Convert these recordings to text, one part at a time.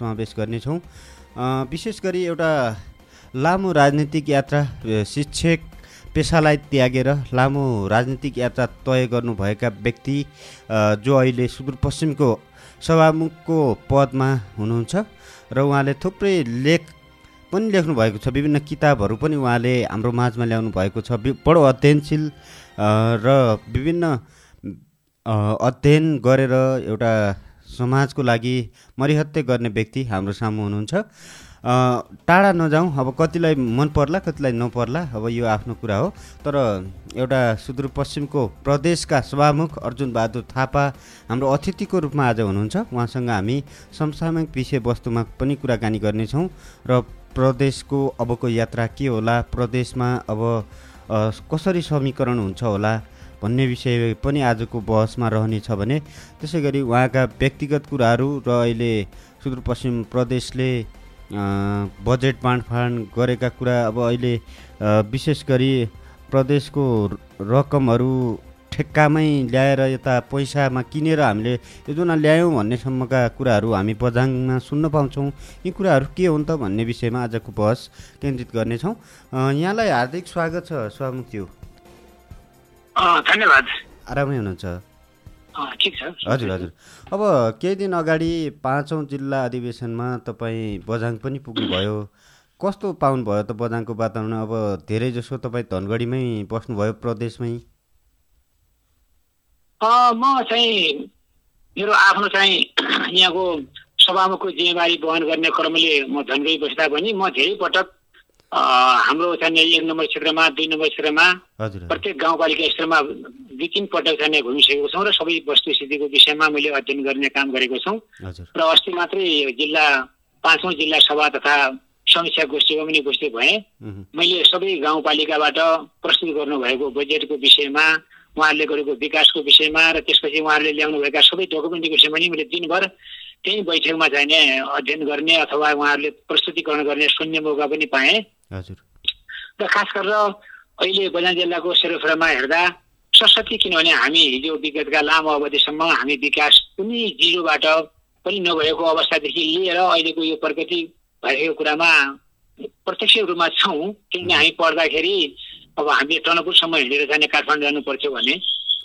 समावेश गर्नेछौँ। विशेष गरी एउटा लामो राजनीतिक यात्रा शिक्षक पेसालाई त्यागेर लामो राजनीतिक यात्रा तय गर्नुभएका व्यक्ति जो अहिले सुदूरपश्चिमको सभामुखको पदमा हुनुहुन्छ र उहाँले थुप्रै लेख पनि लेख्नु भएको छ विभिन्न किताबहरू पनि उहाँले हाम्रो माझमा ल्याउनु भएको छ। बडो अध्ययनशील र विभिन्न अध्ययन गरेर एउटा समाजको लागि मरिहत्ते गर्ने व्यक्ति हाम्रो सामु हुनुहुन्छ। टाढा नजाउँ। अब कतिलाई मन पर्ला कतिलाई नपर्ला अब यो आफ्नो कुरा हो। तर एउटा सुदूरपश्चिमको प्रदेशका सभामुख अर्जुन बहादुर थापा हाम्रो अतिथिको रूपमा आज हुनुहुन्छ। उहाँसँग हामी समसामयिक विषयवस्तुमा पनि कुराकानी गर्नेछौँ र प्रदेशको अबको यात्रा के होला? प्रदेशमा अब कसरी समीकरण हुन्छ होला? भन्ने विषय पनि आजको बहसमा रहनेछ भने त्यसै गरी उहाँका व्यक्तिगत कुराहरू र अहिले सुदूरपश्चिम प्रदेशले बजेट बाँडफाँड गरेका कुरा अब अहिले विशेष गरी प्रदेशको रकमहरू ठेक्कामै ल्याएर यता पैसामा किनेर हामीले योजना ल्यायौँ भन्नेसम्मका कुराहरू हामी बजाङमा सुन्न पाउँछौँ। यी कुराहरू के हुन् त भन्ने विषयमा आजको बहस केन्द्रित गर्नेछौँ। यहाँलाई हार्दिक स्वागत छ स्वामुक्त्यु धन्यवाद। आरामै हुनुहुन्छ। हजुर हजुर। अब केही दिन अगाडि पाँचौँ जिल्ला अधिवेशनमा तपाईँ बझाङ पनि पुग्नुभयो। कस्तो पाउनुभयो त बझाङको वातावरण? अब धेरै जसो तपाईँ धनगढीमै बस्नुभयो प्रदेशमै। म चाहिँ मेरो आफ्नो चाहिँ यहाँको सभामुखको जिम्मेवारी वहन गर्ने क्रमले म धनगढी बस्दा पनि म धेरै पटक हाम्रो चाहिँ एक नम्बर क्षेत्रमा दुई नम्बर क्षेत्रमा प्रत्येक गाउँपालिका स्तरमा दुई तिन पटक चाहिँ घुमिसकेको छौँ र सबै वस्तुस्थितिको विषयमा मैले अध्ययन गर्ने काम गरेको छौँ। र अस्ति मात्रै जिल्ला पाँचौँ जिल्ला सभा तथा समीक्षा गोष्ठीमा पनि उपस्थित भएँ। मैले सबै गाउँपालिकाबाट प्रस्तुत गर्नुभएको बजेटको विषयमा उहाँहरूले गरेको विकासको विषयमा र त्यसपछि उहाँहरूले ल्याउनुभएका सबै डकुमेन्टको विषयमा पनि मैले दिनभर त्यही बैठकमा जाने अध्ययन गर्ने अथवा उहाँहरूले प्रस्तुतिकरण गर्ने सुन्ने मौका पनि पाएँ। र खास गरेर अहिले बजार जिल्लाको सेरोफेरोमा हेर्दा सरस्वती किनभने हामी हिजो विगतका लामो अवधिसम्म हामी विकास कुनै जिरोबाट पनि नभएको अवस्थादेखि लिएर अहिलेको यो प्रगति भइरहेको कुरामा प्रत्यक्ष रूपमा छौँ। किनभने हामी पढ्दाखेरि अब हामीले टनपुरसम्म हिँडेर जाने काठमाडौँ जानु पर्थ्यो भने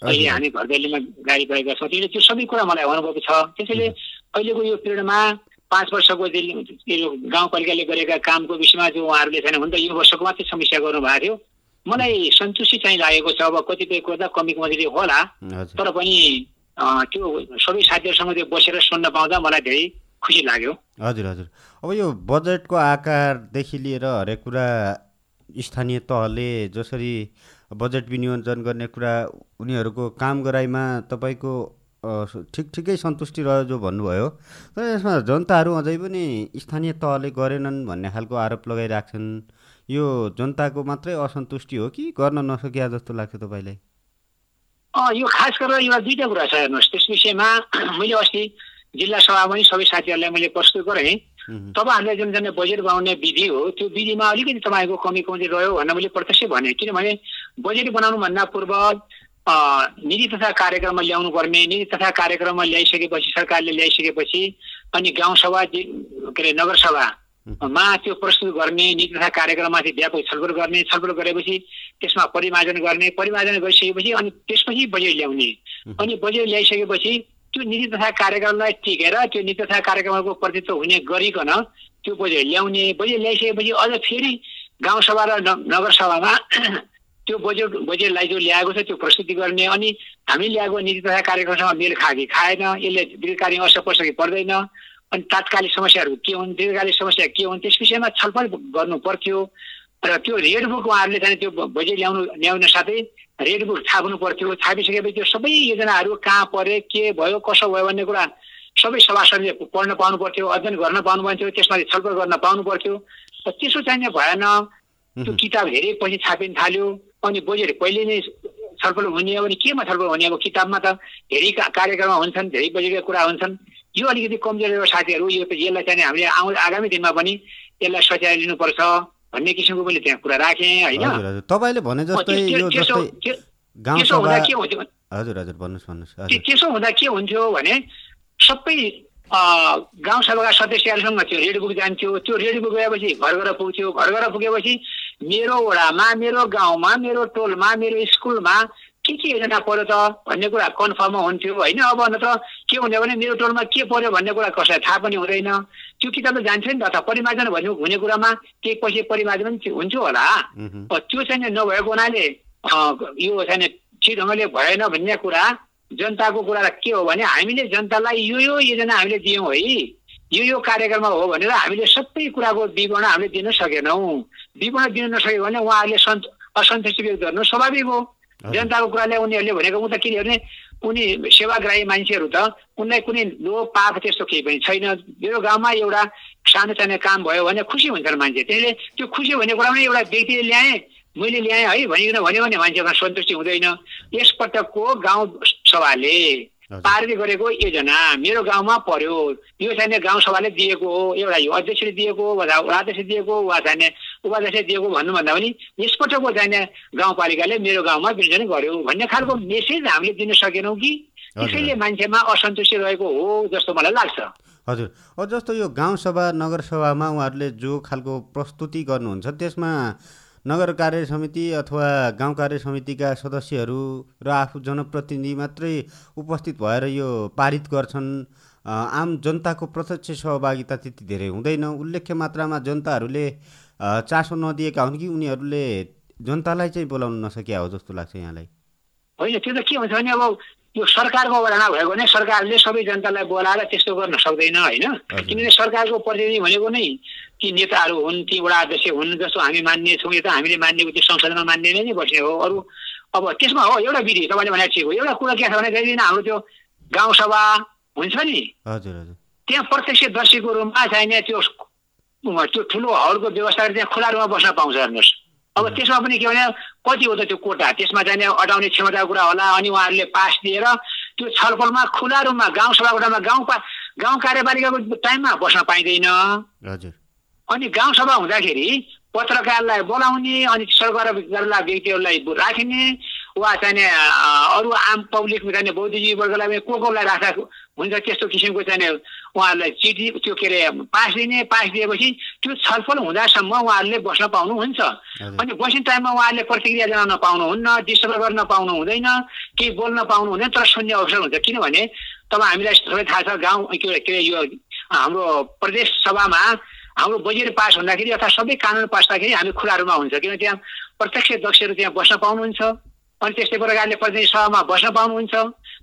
अहिले हामी घरदैलीमा गाडी पाएका छौँ त्यसले त्यो सबै कुरा मलाई अनुभव छ। त्यसैले अहिलेको यो पिरियडमा पाँच वर्षको यो गाउँपालिकाले गरेका कामको विषयमा जो उहाँहरूले छैन हुन त यो वर्षको मात्रै समीक्षा गर्नुभएको थियो। मलाई सन्तुष्टि चाहिँ लागेको छ अब कतिपय कुरा कमी कमजोरी होला तर पनि त्यो सबै साथीहरूसँग त्यो बसेर सुन्न पाउँदा मलाई धेरै खुसी लाग्यो। हजुर हजुर। अब यो बजेटको आकारदेखि लिएर हरेक कुरा स्थानीय तहले जसरी बजेट विनियोजन गर्ने कुरा उनीहरूको काम गराइमा तपाईँको ठिक ठिकै सन्तुष्टि रह्यो जो भन्नुभयो। तर यसमा जनताहरू अझै पनि स्थानीय तहले गरेनन् भन्ने खालको आरोप लगाइरहेको यो जनताको मात्रै असन्तुष्टि हो कि गर्न नसकिया जस्तो लाग्छ तपाईँलाई? यो खास गरेर यो दुईवटा कुरा छ हेर्नुहोस्। त्यस विषयमा मैले अस्ति जिल्ला सभामा पनि सबै साथीहरूलाई मैले प्रस्तुत गरेँ। तपाईँहरूले जुन जुन बजेट बनाउने विधि हो त्यो विधिमा अलिकति तपाईँको कमी कमी रह्यो भनेर मैले प्रत्यक्ष भने। किनभने बजेट बनाउनुभन्दा पूर्व नीति तथा कार्यक्रममा ल्याउनु पर्ने नीति तथा कार्यक्रममा ल्याइसकेपछि सरकारले ल्याइसकेपछि अनि गाउँसभा के अरे नगरसभामा त्यो प्रस्तुत गर्ने नीति तथा कार्यक्रममाथि व्यापक छलफल गर्ने छलफल गरेपछि त्यसमा परिमार्जन गर्ने परिमार्जन गरिसकेपछि अनि त्यसपछि बजेट ल्याउने अनि बजेट ल्याइसकेपछि त्यो नीति तथा कार्यक्रमलाई टिकेर त्यो नीति तथा कार्यक्रमको प्रतित्व हुने गरिकन त्यो बजेट ल्याउने बजेट ल्याइसकेपछि अझ फेरि गाउँसभा र नगरसभामा त्यो बजेट बजेटलाई जो ल्याएको छ त्यो प्रस्तुति गर्ने अनि हामी ल्याएको नीति तथा कार्यक्रमसँग मेल खा कि खाएन यसले दीर्घकालीन असर पर्छ कि पर्दैन। अनि तात्कालिक समस्याहरू के हुन् दीर्घकालीन समस्या के हुन् त्यस विषयमा छलफल गर्नु पर्थ्यो। र त्यो रेड बुक उहाँहरूले चाहिँ त्यो बजेट ल्याउनु ल्याउन साथै रेड बुक छाप्नु पर्थ्यो। छापिसकेपछि त्यो सबै योजनाहरू कहाँ परे के भयो कसो भयो भन्ने कुरा सबै सभासदले पढ्न पाउनु पर्थ्यो अध्ययन गर्न पाउनु पर्थ्यो त्यसमाथि छलफल गर्न पाउनु पर्थ्यो। त्यसो चाहिँ भएन। त्यो किताब हेरेपछि छापिन थाल्यो। अनि बजेट पहिले नै छलफल हुने हो भने केमा छलफल हुने अब किताबमा त धेरै कार्यक्रममा हुन्छन् धेरै बजेटका कुरा हुन्छन्। यो अलिकति कमजोर साथीहरू यो यसलाई चाहिँ हामीले आउ आगामी दिनमा पनि यसलाई सच्याएर लिनुपर्छ भन्ने किसिमको मैले त्यहाँ कुरा राखेँ होइन? तपाईँले भने जस्तै त्यसो हुँदा के हुन्थ्यो त्यसो हुँदा के हुन्थ्यो भने सबै गाउँसभाका सदस्यहरूसँग त्यो रेडी बुक जान्थ्यो। त्यो रेडी बुक गएपछि घर घर पुग्थ्यो। घर घर पुगेपछि मेरो वडामा मेरो गाउँमा मेरो टोलमा मेरो स्कुलमा के के योजना पऱ्यो त? भन्ने कुरा कन्फर्म हुन्थ्यो होइन? अब नत्र के हुने भने मेरो टोलमा के पऱ्यो भन्ने कुरा कसैलाई थाहा पनि हुँदैन। त्यो किताब त जान्छ नि त परिमार्जन भन्ने हुने कुरामा केही पछि परिमार्जन पनि हुन्थ्यो होला। त्यो चाहिँ नभएको हुनाले यो चाहिँ ठिक ढङ्गले भएन भन्ने कुरा जनताको कुरा के हो भने हामीले जनतालाई यो यो योजना हामीले दियौँ है। यो यो कार्यक्रममा हो भनेर हामीले सबै कुराको विवरण हामीले दिन सकेनौँ। विवरण दिन नसक्यो भने उहाँहरूले सन्त असन्तुष्टि व्यक्त गर्नु स्वाभाविक हो। जनताको कुराले उनीहरूले भनेको ऊ त के भने उनी सेवाग्राही मान्छेहरू त उनलाई कुनै लोभ पाप त्यस्तो केही पनि छैन। मेरो गाउँमा एउटा सानो सानो काम भयो भने खुसी हुन्छन् मान्छे। त्यसले त्यो खुसी भन्ने कुरा पनि एउटा व्यक्तिले ल्याएँ मैले ल्याएँ है भनिकन भन्यो भने मान्छेमा सन्तुष्टि हुँदैन। यसपटकको गाउँ सभाले पारित गरेको योजना मेरो गाउँमा पर्यो। यो चाहिँ गाउँसभाले दिएको हो एउटा यो अध्यक्षले दिएको वा अध्यक्ष दिएको वा चाहिँ उपाध्यक्ष दिएको भन्नुभन्दा पनि यसपटकको चाहिँ गाउँपालिकाले मेरो गाउँमा विर्जन गर्यो भन्ने खालको मेसेज हामीले दिन सकेनौँ कि? त्यसैले मान्छेमा असन्तुष्टि रहेको हो जस्तो मलाई लाग्छ। हजुर। जस्तो यो गाउँसभा नगरसभामा उहाँहरूले जो खालको प्रस्तुति गर्नुहुन्छ त्यसमा नगर कार्य समिति अथवा गाउँ कार्य समितिका सदस्यहरू र आफू जनप्रतिनिधि मात्रै उपस्थित भएर यो पारित गर्छन्। आम जनताको प्रत्यक्ष सहभागिता त्यति धेरै हुँदैन। उल्लेख्य मात्रामा जनताहरूले चासो नदिएका हुन् कि उनीहरूले जनतालाई चाहिँ बोलाउन नसकिया हो जस्तो लाग्छ यहाँलाई। होइन त्यो त के हुन्छ भने अब यो सरकारको अवधारणा भएको भने सरकारले सबै जनतालाई बोलाएर त्यस्तो गर्न सक्दैन होइन? किनभने सरकारको प्रतिनिधि भनेको नै ती नेताहरू हुन् ती वडा अध्यक्ष हुन् जस्तो हामी मान्ने छौँ यो त हामीले मान्नेको त्यो संसदमा मान्ने नै बस्ने हो। अरू अब त्यसमा हो एउटा विधि तपाईँले भने ठिक हो। एउटा कुरा के छ भने जहिले हाम्रो त्यो गाउँसभा हुन्छ नि त्यहाँ प्रत्यक्षदर्शीको रूपमा चाहिने त्यो त्यो ठुलो हलको व्यवस्था त्यहाँ खुला रूपमा बस्न पाउँछ हेर्नुहोस्। अब त्यसमा पनि के भने कति हो त त्यो कोटा त्यसमा जाने अटाउने क्षमताको कुरा होला अनि उहाँहरूले पास दिएर त्यो छलफलमा खुला रूपमा गाउँ कोटामा गाउँ गाउँ कार्यपालिकाको टाइममा बस्न पाइँदैन। अनि गाउँसभा हुँदाखेरि पत्रकारलाई बोलाउने अनि सरकार व्यक्तिहरूलाई राखिने वा चाहिँ अरू आम पब्लिक चाहिँ बौद्धिजीवी वर्गलाई को कोलाई राख्दा हुन्छ त्यस्तो किसिमको चाहिँ उहाँहरूलाई चिठी त्यो के अरे पास दिने पास दिएपछि त्यो छलफल हुँदासम्म उहाँहरूले बस्न पाउनुहुन्छ। अनि बस्ने टाइममा उहाँहरूले प्रतिक्रिया जनाउन पाउनुहुन्न डिस्टर्ब गर्न पाउनु हुँदैन केही बोल्न पाउनु हुँदैन तर सुन्ने अवसर हुन्छ। किनभने तपाईँ हामीलाई सबै थाहा छ गाउँ के अरे यो हाम्रो प्रदेश सभामा हाम्रो बजेट पास हुँदाखेरि अथवा सबै कानुन पास हुँदाखेरि हामी खुला रूपमा हुन्छ। किन त्यहाँ प्रत्यक्ष दक्षहरू त्यहाँ बस्न पाउनुहुन्छ। अनि त्यस्तै प्रकारले प्रतिनिधि सभामा बस्न पाउनुहुन्छ।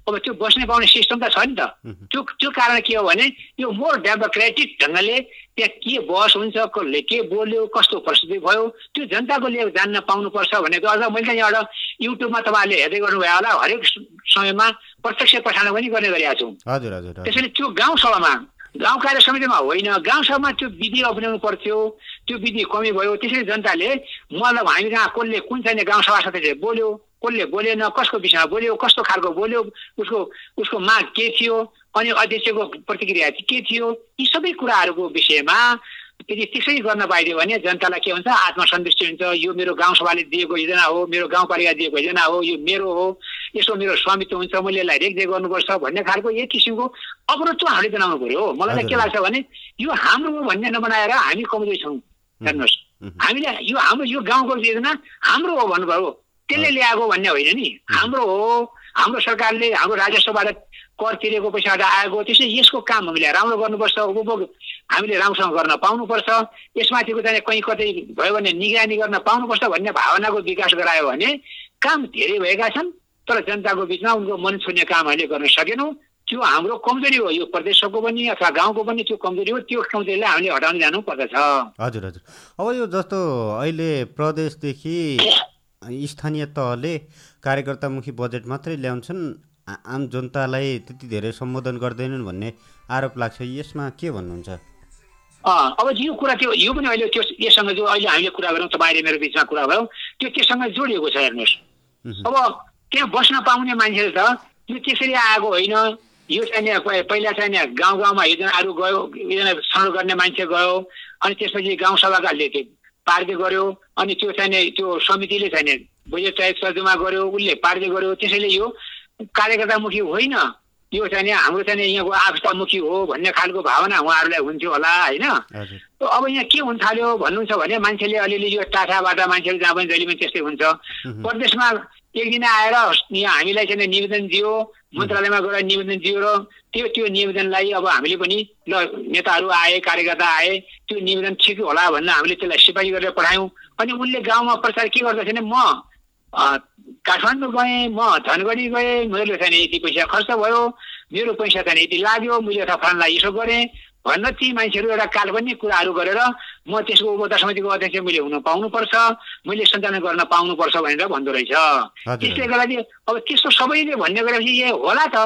अब त्यो बस्ने पाउने सिस्टम त छ नि त। त्यो त्यो कारण के हो भने यो मोर डेमोक्रेटिक ढङ्गले त्यहाँ के बस हुन्छ कसले के बोल्यो कस्तो प्रस्तुति भयो त्यो जनताको लिए जान्न पाउनुपर्छ भनेको अझ मैले त यहाँबाट युट्युबमा तपाईँहरूले हेर्दै गर्नुभयो होला हरेक समयमा प्रत्यक्ष प्रसारण पनि गर्ने गरेका छौँ। त्यसैले त्यो गाउँसभामा गाउँ कार्य समितिमा होइन गाउँसभामा त्यो विधि अप्नाउनु पर्थ्यो त्यो विधि कमी भयो त्यसरी जनताले मतलब हामी कहाँ कसले कुन चाहिँ गाउँसभा सदस्य बोल्यो कसले बोलेन कसको विषयमा बोल्यो कस्तो खालको बोल्यो उसको उसको माग के थियो अनि अध्यक्षको प्रतिक्रिया के थियो यी सबै कुराहरूको विषयमा यदि त्यसै गर्न पाइदियो भने जनतालाई के हुन्छ? आत्मसन्तुष्टि हुन्छ। यो मेरो गाउँसभाले दिएको योजना हो मेरो गाउँपालिका दिएको योजना हो यो मेरो हो यसो मेरो स्वामित्व हुन्छ मैले यसलाई रेखदेख गर्नुपर्छ भन्ने खालको एक किसिमको अवरोध चाहिँ हामीले बनाउनु पऱ्यो हो। मलाई के लाग्छ भने यो हाम्रो हो भन्ने नबनाएर हामी कमजोरी छौँ। हेर्नुहोस्। हामीले यो हाम्रो यो गाउँको योजना हाम्रो हो भन्नुभयो। त्यसले ल्याएको भन्ने होइन नि। हाम्रो हो हाम्रो सरकारले हाम्रो राजस्वबाट कर तिरेको पैसाबाट आएको त्यसै यसको काम हामीले राम्रो गर्नुपर्छ उपभोग हामीले राम्रोसँग गर्न पाउनुपर्छ। यसमाथिको चाहिँ कहीँ कतै भयो भने निगरानी गर्न पाउनुपर्छ भन्ने भावनाको विकास गरायो भने काम धेरै भएका छन् तर जनताको बिचमा उनको मन छुने काम हामीले गर्न सकेनौँ। त्यो हाम्रो कमजोरी हो यो प्रदेशको पनि अथवा गाउँको पनि त्यो कमजोरी हो त्यो कमजोरीलाई हामीले हटाउन जानु पर्दछ। हजुर हजुर। अब यो जस्तो अहिले प्रदेशदेखि स्थानीय तहले कार्यकर्तामुखी बजेट मात्रै ल्याउँछन्। आम जनतालाई त्यति धेरै सम्बोधन गर्दैनन् भन्ने आरोप लाग्छ। यसमा के भन्नुहुन्छ? अब यो कुरा त्यो यो पनि अहिले त्यो यससँग जो अहिले हामीले कुरा गरौँ तपाईँले मेरो बिचमा कुरा भयो त्यो त्योसँग जोडिएको छ हेर्नुहोस्। अब त्यहाँ बस्न पाउने मान्छेहरू त यो त्यसरी आएको होइन। यो चाहिँ पहिला चाहिँ गाउँ गाउँमा योजनाहरू गयो योजना छनौट गर्ने मान्छे गयो अनि त्यसपछि गाउँसभाकाले त्यो पार्दै गऱ्यो अनि त्यो चाहिँ त्यो समितिले चाहिँ बजेट तय सर्जुमा गऱ्यो उसले पार्दै गऱ्यो त्यसैले यो कार्यकर्तामुखी होइन। यो चाहिँ हाम्रो चाहिँ यहाँको आस्थामुखी हो भन्ने खालको भावना उहाँहरूलाई हुन्थ्यो होला होइन? अब यहाँ के हुन थाल्यो भन्नुहुन्छ भने मान्छेले अलिअलि यो टाठाबाट मान्छेहरू जहाँ पनि जहिले पनि त्यस्तै हुन्छ। प्रदेशमा एक दिन आएर यहाँ हामीलाई चाहिँ निवेदन दियो मन्त्रालयमा गएर निवेदन दियो र त्यो त्यो निवेदनलाई अब हामीले पनि ल नेताहरू आए कार्यकर्ता आए त्यो निवेदन ठिक होला भनेर हामीले त्यसलाई सिपाही गरेर पठायौँ। अनि उनले गाउँमा प्रचार के गर्दछ भने म काठमाडौँ गएँ म धनगढी गएँ मेरो चाहिँ यति पैसा खर्च भयो मेरो पैसा चाहिँ यति लाग्यो मैले फलानलाई यसो गरेँ भन्न ती मान्छेहरू एउटा काल्पनिक कुराहरू गरेर म त्यसको उपभोक्ता समितिको अध्यक्ष मैले हुन पाउनुपर्छ मैले सञ्चालन गर्न पाउनुपर्छ भनेर भन्दो रहेछ। त्यसले गर्दा अब त्यस्तो सबैले भन्ने गरेपछि ए होला त।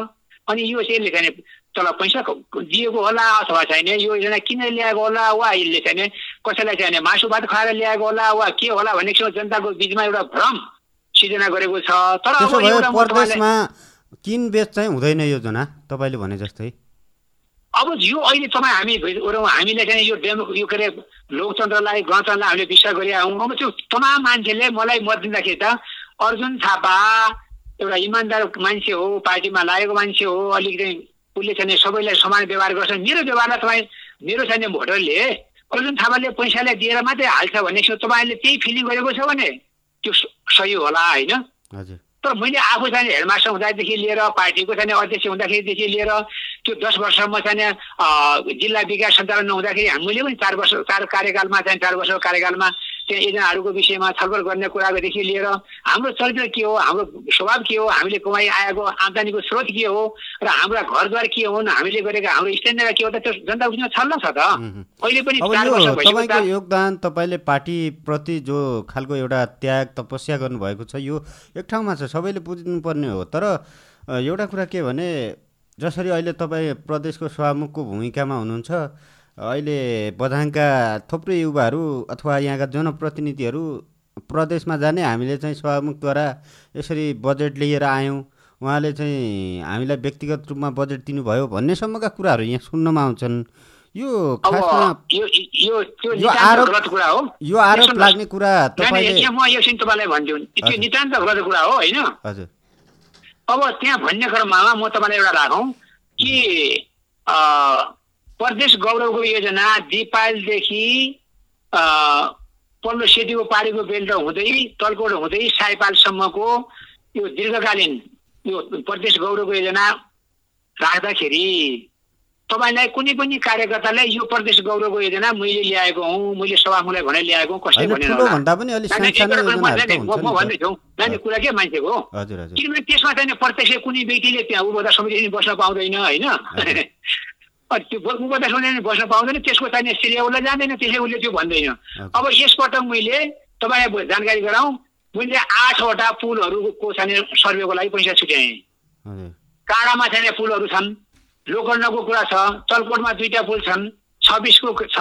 अनि यो चाहिँ यसले चाहिँ तल पैसा दिएको होला अथवा छैन यो योजना किन ल्याएको होला वा यसले चाहिँ कसैलाई चाहिँ मासु भात खाएर ल्याएको होला वा के होला भन्ने जनताको बिचमा एउटा भ्रम सिर्जना गरेको छ। तर किन बेच चाहिँ हुँदैन योजना? तपाईँले भने जस्तै। अब यो अहिले तपाईँ हामी हामीले चाहिँ यो डेमो यो के अरे लोकतन्त्रलाई गणतन्त्रलाई हामीले विश्वास गरिरहेको अब त्यो तमाम मान्छेले मलाई मत दिँदाखेरि त अर्जुन थापा एउटा इमान्दार मान्छे हो पार्टीमा लागेको मान्छे हो अलिकति उसले चाहिँ सबैलाई समान व्यवहार गर्छ। मेरो व्यवहारलाई तपाईँ मेरो चाहिँ भोटरले अर्जुन थापाले पैसाले दिएर मात्रै हाल्छ भन्ने तपाईँले त्यही फिलिङ गरेको छ भने त्यो सही होला होइन? तर मैले आफू चाहिँ हेडमास्टर हुँदादेखि लिएर पार्टीको चाहिँ अध्यक्ष हुँदाखेरिदेखि लिएर त्यो दस वर्षमा चाहिँ जिल्ला विकास सञ्चालन नहुँदाखेरि मैले पनि चार वर्ष चार कार्यकालमा चाहिँ चार वर्षको कार्यकालमा त्यहाँ योजनाहरूको विषयमा छलफल गर्ने कुराकोदेखि लिएर हाम्रो चरित्र के हो हाम्रो स्वभाव के हो हामीले कमाइ आएको आम्दानीको स्रोत के हो र हाम्रा घरद्वार के हुन् हामीले गरेका हाम्रो स्ट्यान्डर्ड के हो त त्यो जनता बिचमा छल्न छ त। अहिले पनि तपाईँको योगदान तपाईँले पार्टीप्रति जो खालको एउटा त्याग तपस्या गर्नुभएको छ यो एक ठाउँमा छ सबैले बुझ्नुपर्ने हो। तर एउटा कुरा के भने जसरी अहिले तपाईँ प्रदेशको सभामुखको भूमिकामा हुनुहुन्छ अहिले बझाङका थुप्रै युवाहरू अथवा यहाँका जनप्रतिनिधिहरू प्रदेशमा जाने हामीले चाहिँ सभामुखद्वारा यसरी बजेट लिएर आयौँ। उहाँले चाहिँ हामीलाई व्यक्तिगत रूपमा बजेट दिनुभयो भन्नेसम्मका कुराहरू यहाँ सुन्नमा आउँछन्। यो खासमा यो आरोप यो आरोप लाग्ने कुरा तपाईँले म एकछिन तपाईँलाई भन्छु। त्यो नितान्त गलत कुरा हो होइन? हजुर। अब त्यहाँ भन्ने क्रममा म तपाईँलाई एउटा राखौँ कि प्रदेश गौरवको योजना दिपालदेखि पल्लो सेतीको पारीको बेल्ट हुँदै तलकोट हुँदै साइपालसम्मको यो दीर्घकालीन यो प्रदेश गौरवको योजना राख्दाखेरि तपाईँलाई कुनै पनि कार्यकर्तालाई यो प्रदेश गौरवको योजना मैले ल्याएको हुँ मैले सभामुखलाई भनेर ल्याएको कसले भनेर म भन्दैछु नानी कुरा के मान्छेको किनभने त्यसमा चाहिँ प्रत्यक्ष कुनै व्यक्तिले त्यहाँ उपभोक्ता समिति बस्न पाउँदैन होइन? त्यो उपभोक्ता समिति बस्न पाउँदैन त्यसको चाहिँ श्रेय उसलाई जाँदैन त्यसले उसले त्यो भन्दैन। अब यसपटक मैले तपाईँलाई जानकारी गराउँ मैले आठवटा पुलहरूको चाहिँ सर्वेको लागि पैसा छुट्याएँ। काँडामा चाहिँ पुलहरू छन् लोकर्णको कुरा छ चलकोटमा दुईवटा पुल छन् छब्बिसको छ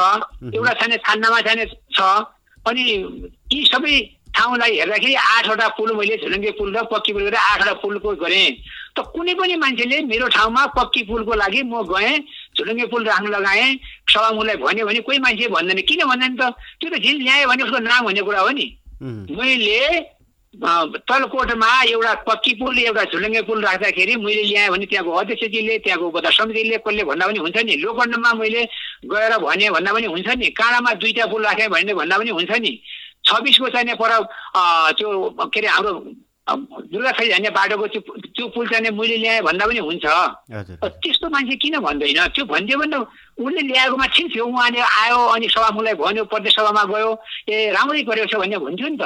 एउटा छैन छान्नामा छैन छ। अनि यी सबै ठाउँलाई हेर्दाखेरि आठवटा पुल मैले झुलुङ्गे पुल र पक्की पुल गरेर आठवटा पुलको गरेँ। त कुनै पनि मान्छेले मेरो ठाउँमा पक्की पुलको लागि म गएँ झुलुङ्गे पुल राख्न लगाएँ सभामुखलाई भन्यो भने कोही मान्छे भन्दैन। किन भन्दैन त? त्यो त झिल ल्यायो भने उसको नाम भन्ने कुरा हो नि। मैले तलकोटमा एउटा पक्की पुल एउटा झुलुङ्गे पुल राख्दाखेरि मैले ल्याएँ भने त्यहाँको अध्यक्षजीले त्यहाँको उपदा समितिले कसले भन्दा पनि हुन्छ नि लोखण्डमा मैले गएर भने भन्दा पनि हुन्छ नि काँडामा दुईवटा पुल राखेँ भने भन्दा पनि हुन्छ नि। छब्बिसको चाहिने पर त्यो के अरे हाम्रो दुर्गा खै जाने बाटोको त्यो त्यो पुल चाहिँ मैले ल्याएँ भन्दा पनि हुन्छ। त्यस्तो मान्छे किन भन्दैन? त्यो भनिदियो भने उसले ल्याएकोमा ठिक थियो उहाँले आयो अनि सभामुखलाई भन्यो प्रदेश सभामा गयो। ए राम्रै गरेको छ भन्ने भन्थ्यो नि त।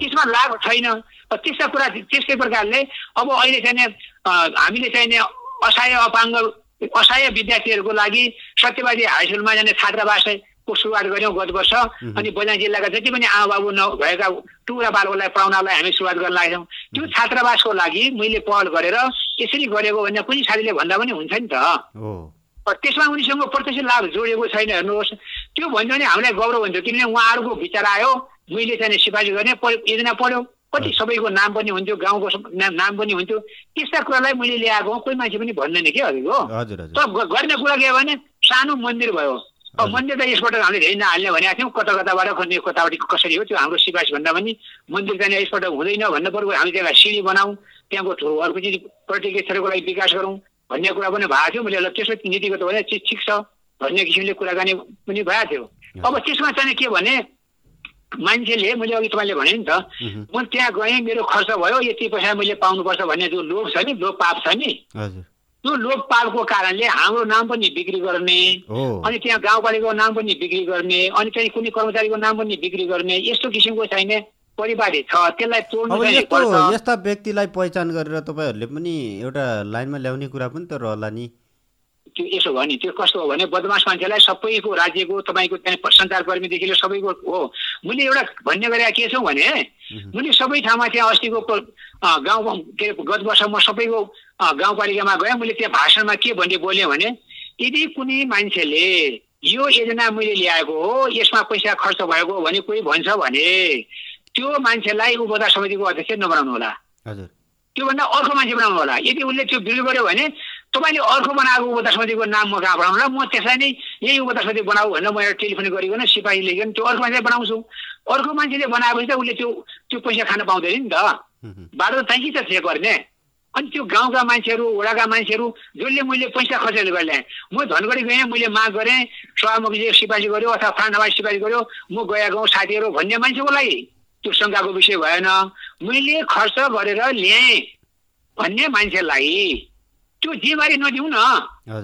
त्यसमा लाभ छैन। त्यस्ता कुरा त्यस्तै प्रकारले अब अहिले चाहिँ हामीले चाहिँ असहाय अपाङ्ग असहाय विद्यार्थीहरूको लागि सत्यवादी हाई स्कुलमा जाने छात्रावास को सुरुवात गऱ्यौँ गत वर्ष अनि बजार जिल्लाका जति पनि आमा बाबु नभएका टुरा बालकोलाई पढाउनलाई हामी सुरुवात गर्न लागेका त्यो छात्रावासको लागि मैले पहल गरेर यसरी गरेको भने कुनै साथीले भन्दा पनि हुन्छ नि त। त्यसमा उनीसँग प्रत्यक्ष लाभ जोडेको छैन हेर्नुहोस्। त्यो भन्यो भने हामीलाई गौरव हुन्थ्यो किनभने उहाँहरूको विचार आयो। मैले चाहिँ सिफारिस गर्ने योजना पढ्यो। कति सबैको नाम पनि हुन्थ्यो गाउँको नाम पनि हुन्थ्यो। त्यस्ता कुरालाई मैले ल्याएको कोही मान्छे पनि भन्दैन कि हजुरको तर गर्ने कुरा के भने सानो मन्दिर भयो। मन्दिर त यसबाट हामीले धेरै नहाल्ने भनेको थियौँ कता कताबाट खोज्ने कतापट्टि कसरी हो त्यो हाम्रो सिफारिस भन्दा पनि मन्दिर चाहिँ यसबाट हुँदैन भन्नु पऱ्यो हामी त्यसलाई सिँढी बनाऊ त्यहाँको अर्को चिज पर्यटकीय क्षेत्रको लागि विकास गरौँ भन्ने कुरा पनि भएको थियो। मैले त्यसो नीतिगत भने ठिक छ भन्ने किसिमले कुराकानी पनि भएको थियो। अब त्यसमा चाहिँ के भने मान्छेले मैले अघि तपाईँले भने नि त म त्यहाँ गएँ मेरो खर्च भयो यति पैसा मैले पाउनुपर्छ भन्ने जो लोभ छ नि लोभ पाप छ नि त्यो लोभ पापको कारणले हाम्रो नाम पनि बिक्री गर्ने अनि त्यहाँ गाउँपालिकाको नाम पनि बिक्री गर्ने अनि चाहिँ कुनै कर्मचारीको नाम पनि बिक्री गर्ने यस्तो किसिमको चाहिने परिवार छ त्यसलाई तोड्नु यस्ता व्यक्तिलाई पहिचान गरेर तपाईँहरूले पनि एउटा लाइनमा ल्याउने कुरा पनि त रहला नि। त्यो यसो भयो नि त्यो कस्तो हो भने बदमास मान्छेलाई सबैको राज्यको तपाईँको त्यहाँ सञ्चारकर्मीदेखि लिएर सबैको हो। मैले एउटा भन्ने गरेका के छौँ भने मैले सबै ठाउँमा त्यहाँ अस्तिको गाउँ के अरे गत वर्ष म सबैको गाउँपालिकामा गएँ मैले त्यहाँ भाषणमा के भन्ने बोलेँ भने यदि कुनै मान्छेले यो योजना मैले ल्याएको हो यसमा पैसा खर्च भएको हो भने कोही भन्छ भने त्यो मान्छेलाई उपभोक्ता समितिको अध्यक्ष नबनाउनु होला। त्योभन्दा अर्को मान्छे बनाउनु होला। यदि उसले त्यो विरोध गर्यो भने तपाईँले अर्को बनाएको उपभोक्ता समितिको नाम म कहाँ बनाउनु र म त्यसलाई नै यही समिति बनाऊ भनेर म एउटा टेलिफोन गरिकन सिपाही लिइकन त्यो अर्को मान्छे बनाउँछु। अर्को मान्छेले बनाएपछि त उसले त्यो त्यो पैसा खान पाउँदैन नि त। बाटो त कि त थिए गर्ने? अनि त्यो गाउँका मान्छेहरू वडाका मान्छेहरू जसले मैले पैसा खर्च गरेर ल्याएँ म धनगढी गएँ मैले माग गरेँ सभामुखीले सिपाही गऱ्यो अथवा फाँडामा सिपाही गऱ्यो म गएँ गाउँ साथीहरू भन्ने मान्छेको लागि। त्यो शङ्काको विषय भएन। मैले खर्च गरेर ल्याएँ भन्ने मान्छेलाई। त्यो जिम्मेवारी नदिउँ न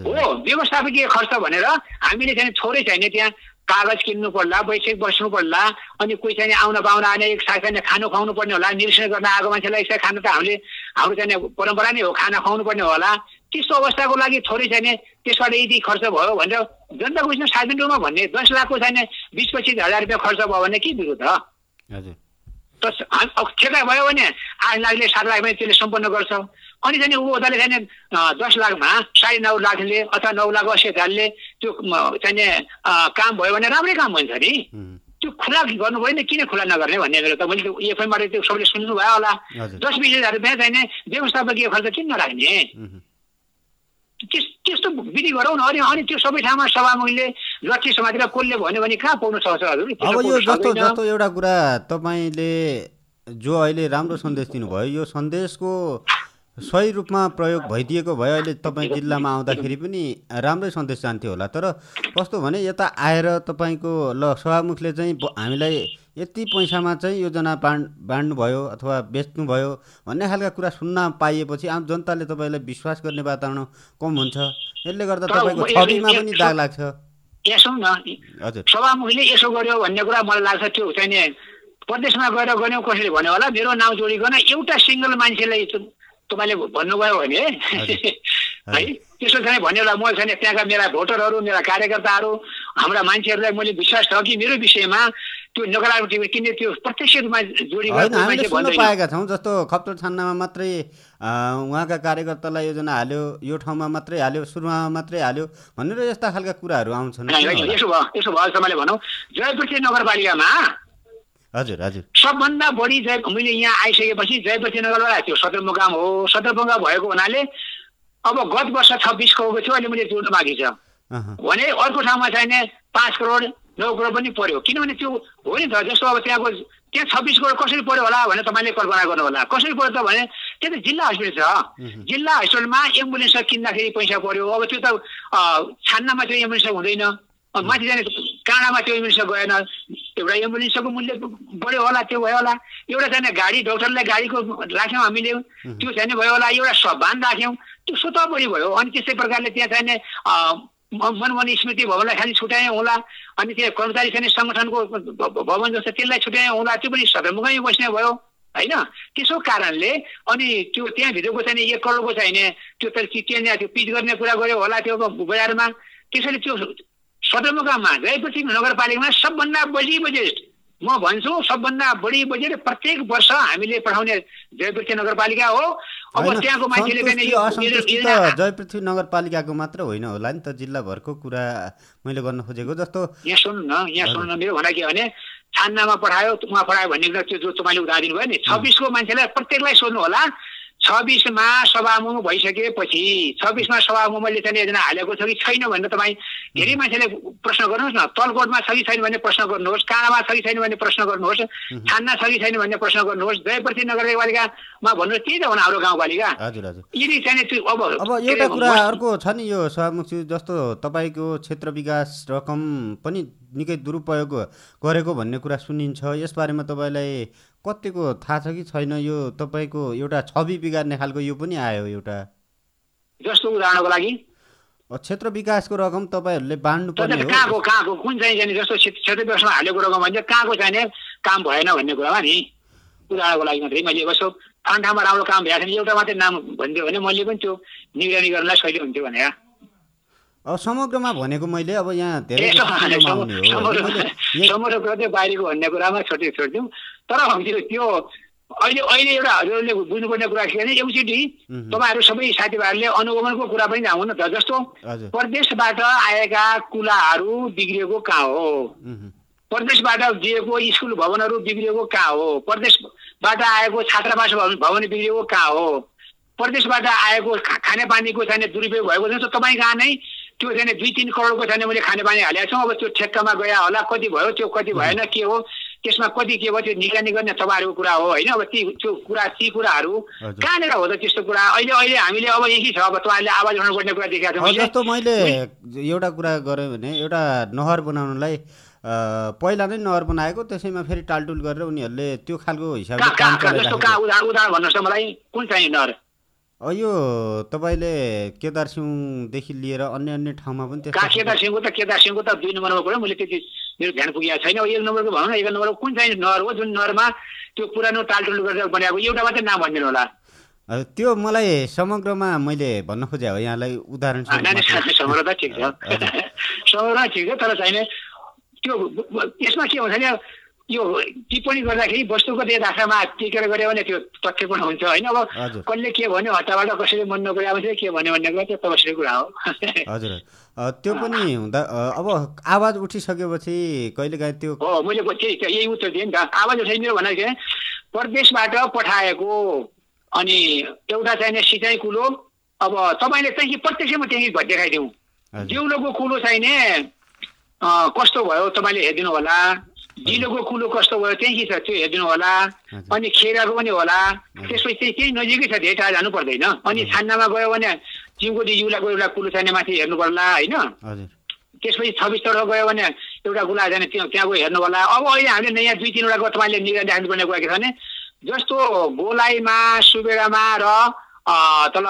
हो व्यवस्थापकीय खर्च भनेर हामीले चाहिँ थोरै चाहिने त्यहाँ कागज किन्नु पर्ला बैठक बस्नु पर्ला अनि कोही चाहिँ आउन पाउन साथ चाहिँ खानु खुवाउनु पर्ने होला निरीक्षण गर्न आएको मान्छेलाई यसै खानु त हामीले हाम्रो चाहिँ परम्परा नै हो खाना खुवाउनु पर्ने होला। त्यस्तो अवस्थाको लागि थोरै चाहिने त्यसबाट यदि खर्च भयो भनेर जनता बुझ्नु सात भन्ने दस लाखको चाहिने बिस पच्चिस हजार रुपियाँ खर्च भयो भने के त ठेका भयो भने आठ लाखले सात लाखमा त्यसले सम्पन्न गर्छ। अनि चाहिँ ऊ चाहिँ दस लाखमा साढे नौ लाखले अथवा नौ लाख असी हजारले त्यो चाहिँ काम भयो भने राम्रै काम हुन्छ नि। त्यो खुला गर्नु भयो नि किन खुला नगर्ने भन्ने मेरो त मैले एफएमबाट त्यो सबैले सुन्नु भयो होला दस बिस हजार रुपियाँ चाहिने व्यवस्थापकीय खर्च किन नराख्ने? त्यस्तो विधि गरौँ न। अनि अनि त्यो सबै ठाउँमा सभामुखले लक्ष्य समातेर कसले भन्यो भने कहाँ पाउनु सक्छ हजुर? अब यो जस्तो जस्तो एउटा कुरा तपाईँले जो अहिले राम्रो सन्देश दिनुभयो यो सन्देशको सही रूपमा प्रयोग भइदिएको भए अहिले तपाईँ जिल्लामा आउँदाखेरि पनि राम्रै सन्देश जान्थ्यो होला। तर कस्तो भने यता आएर तपाईँको ल सभामुखले चाहिँ हामीलाई यति पैसामा चाहिँ योजना बाँड बाँड्नुभयो अथवा बेच्नुभयो भन्ने खालका कुरा सुन्न पाइएपछि आम जनताले तपाईँलाई विश्वास गर्ने वातावरण कम हुन्छ। यसले गर्दा तपाईँको छविमा पनि दाग लाग्छ। हजुर। सभामुखले यसो गर्यो भन्ने कुरा मलाई लाग्छ त्यो चाहिँ प्रदेशमा गएर गऱ्यौँ कसैले भन्यो होला मेरो नाउँ जोडिकन एउटा सिङ्गल मान्छेलाई तपाईँले भन्नुभयो भने है त्यसो चाहिँ भन्यो होला म छैन त्यहाँका मेरा भोटरहरू मेरा कार्यकर्ताहरू हाम्रा मान्छेहरूलाई मैले विश्वास छ कि मेरो विषयमा त्यो नकारात्मक किन त्यो प्रत्यक्ष रूपमा जोडिएको पाएका छौँ जस्तो खप्तर छान्नामा मात्रै उहाँका कार्यकर्तालाई योजना हाल्यो यो ठाउँमा मात्रै हाल्यो सुरुमा मात्रै हाल्यो भनेर यस्ता खालका कुराहरू आउँछन्। यसो भयो यसो भयो तपाईँले भनौँ जयपुर नगरपालिकामा हजुर हजुर। सबभन्दा बढी जय मैले यहाँ आइसकेपछि जयपति नगरबाट त्यो सदरमुकाम हो। सदरमुकाम भएको हुनाले अब गत वर्ष छब्बिस करोडको थियो अहिले मैले जोड्नु बाँकी छ। भने अर्को ठाउँमा चाहिने पाँच करोड नौ करोड पनि पर्यो। किनभने त्यो हो नि त जस्तो अब त्यहाँको त्यहाँ छब्बिस करोड कसरी पर्यो होला भनेर तपाईँले कल्पना गर्नु होला कसरी पर्यो त भने त्यो त जिल्ला हस्पिटल छ। जिल्ला हस्पिटलमा एम्बुलेन्स किन्दाखेरि पैसा पर्यो। अब त्यो त छान्नमा चाहिँ एम्बुलेन्स हुँदैन। माथि जाने काँडामा त्यो एम्बुलेन्स गएन एउटा एम्बुलेन्सको मूल्य बढ्यो होला त्यो भयो होला। एउटा चाहिँ गाडी डक्टरलाई गाडीको राख्यौँ हामीले। त्यो चाहिँ भयो होला। एउटा सभान राख्यौँ। त्यो स्वतः बढी भयो। अनि त्यस्तै प्रकारले त्यहाँ चाहिँ मनमोहन स्मृति भवनलाई खालि छुट्यायौँ होला। अनि त्यहाँ कर्मचारी छैन सङ्गठनको भवन जस्तो त्यसलाई छुट्यायौँ होला। त्यो पनि सदरमुखमै बस्ने भयो होइन? त्यसो कारणले अनि त्यो त्यहाँभित्रको चाहिँ एक करोडको चाहिने त्यो त्यहाँ त्यो पिच गर्ने कुरा गऱ्यो होला त्यो बजारमा। त्यसैले त्यो सदरमुकाममा जयपछि नगरपालिकामा सबभन्दा बढी बजेट म भन्छु सबभन्दा बढी बजेट प्रत्येक वर्ष हामीले पठाउने जयपृथ्वी नगरपालिका हो। अब त्यहाँको मान्छेले जयपृथ्वी नगरपालिकाको मात्र होइन होला नि त जिल्लाभरको कुरा मैले गर्न खोजेको जस्तो। यहाँ सुन्नु न यहाँ सुन्नु न मेरो भनाइ के भने छान्नामा पठायो उहाँ पठायो भन्ने कुरा त्यो जो तपाईँले उदाहरण दिनुभयो नि छब्बिसको मान्छेलाई प्रत्येकलाई सोध्नु होला। छब्बिसमा सभामुख भइसकेपछि छब्बिसमा सभामुख मैले चाहिँ योजना हालेको छ कि छैन भनेर तपाईँ धेरै मान्छेले प्रश्न गर्नुहोस् न। तलकोटमा छ कि छैन भन्ने प्रश्न गर्नुहोस् काँडामा छ कि छैन भन्ने प्रश्न गर्नुहोस् छान्ना छ कि छैन भन्ने प्रश्न गर्नुहोस् जयप्रति नगरपालिकामा भन्नुहोस् त्यही त हो हाम्रो गाउँपालिका। हजुर हजुर। यदि चाहिँ त्यो अब अब एउटा कुरा अर्को छ नि यो सभामुखज्यू जस्तो तपाईँको क्षेत्र विकास रकम पनि निकै दुरुपयोग गरेको भन्ने कुरा सुनिन्छ। यसबारेमा तपाईँलाई कतिको थाहा छ कि छैन यो तपाईँको एउटा छवि बिगार्ने खालको यो पनि आयो एउटा। जस्तो उदाहरणको लागि? क्षेत्र विकासको रकम तपाईँहरूले बाँड्नु पर्ने हो। कहाँको कहाँको कुन चाहिँ जाने जस्तो क्षेत्र विकासमा हालेको रकम भने कहाँको चाहिने काम भएन भन्ने कुरामा नि। उदाहरणको लागि मात्रै मैले यसो ठाउँ राम्रो काम भएको छैन एउटा मात्रै नाम भनिदियो भने मैले पनि त्यो निगरानी गर्नलाई सहिलो हुन्थ्यो भने अब समग्रमा भनेको मैले अब यहाँ धेरै समग्र बाहिरको भन्ने कुरामा छोटो छोडिदिउँ। तर त्यो अहिले अहिले एउटा हजुरहरूले बुझ्नुपर्ने कुरा के भने एउचोटि तपाईँहरू सबै साथीभाइहरूले अनुगमनको कुरा पनि जाउँ न त जस्तो प्रदेशबाट आएका कुलाहरू बिग्रिएको कहाँ हो? प्रदेशबाट दिएको स्कुल भवनहरू बिग्रिएको कहाँ हो? प्रदेशबाट आएको छात्रावास भवन बिग्रिएको कहाँ हो? प्रदेशबाट आएको खानेपानीको चाहिँ दुरुपयोग भएको छ तपाईँ कहाँ नै त्यो छैन दुई तिन करोडको छैन मैले खानेपानी हालेको छु। अब त्यो ठेक्कामा गया होला कति भयो त्यो कति भएन के हो? त्यसमा कति के भयो त्यो निगरानी गर्ने तपाईँहरूको कुरा हो होइन? अब ती त्यो कुरा ती कुराहरू कहाँनिर हो त त्यस्तो कुरा? अहिले अहिले हामीले अब यही छ अब तपाईँहरूले आवाज उठाउनुपर्ने कुरा देखाएको छ। जस्तो मैले एउटा कुरा गरेँ भने एउटा नहर बनाउनलाई पहिला नै नहर बनाएको त्यसैमा फेरि टालटुल गरेर उनीहरूले त्यो खालको हिसाबले उदाहरण भन्नुहोस् त मलाई। कुन चाहिँ नहर? यो तपाईँले केदार सिंहदेखि लिएर अन्य अन्य ठाउँमा पनि त्यस्तो केदार सिंहको त केदार सिंहको त दुई नम्बरमा पऱ्यो मैले त्यति मेरो ध्यान पुगेको छैन। एक नम्बरको भनौँ न एक नम्बरको कुन चाहिँ नहर हो जुन नहरमा त्यो पुरानो टालटुल गरेर बनाएको एउटा मात्रै नाम भनिदिनु होला। त्यो मलाई समग्रमा मैले भन्न खोजेँ हो यहाँलाई उदाहरण समग्र त ठिक छ। समग्र ठिक छ तर चाहिने त्यो यसमा के हुन्छ भने यो टिप्पणी गर्दाखेरि वस्तुगत यथार्थमा टिकेर गऱ्यो भने त्यो तथ्य पनि हुन्छ होइन? अब कसले के भन्यो हताबाट कसैले मन नपरे अब के भन्यो भन्ने कुरा त्यो तपस्री कुरा हो। हजुर त्यो पनि हुँदा अब आवाज उठिसकेपछि कहिले काहीँ त्यो हो मैले त्यही यही उत्तर दिएँ नि त। आवाज उठाइदियो भने चाहिँ प्रदेशबाट पठाएको अनि एउटा चाहिने सिँचाइ कुलो अब तपाईँले त्यहीँ प्रत्यक्षमा त्यहीँ देखाइदिउँ। जिउलोको कुलो चाहिने कस्तो भयो तपाईँले हेरिदिनु होला? जिलोको कुलो कस्तो भयो त्यहीँ छ? त्यो हेरिदिनु होला। अनि खेराको पनि होला। त्यसपछि चाहिँ त्यही नजिकै छ धेरै टाढा जानु पर्दैन। अनि छान्नामा गयो भने जिउको युलाको एउटा कुलो छैन माथि हेर्नु पर्ला होइन? त्यसपछि छब्बिस तर्फ गयो भने एउटा गुला जाने त्यहाँ त्यहाँ गयो हेर्नु होला। अब अहिले हामीले नयाँ दुई तिनवटाको तपाईँले निगरानी राख्नुपर्ने कुरा के छ भने जस्तो गोलाईमा सुबेरामा र तल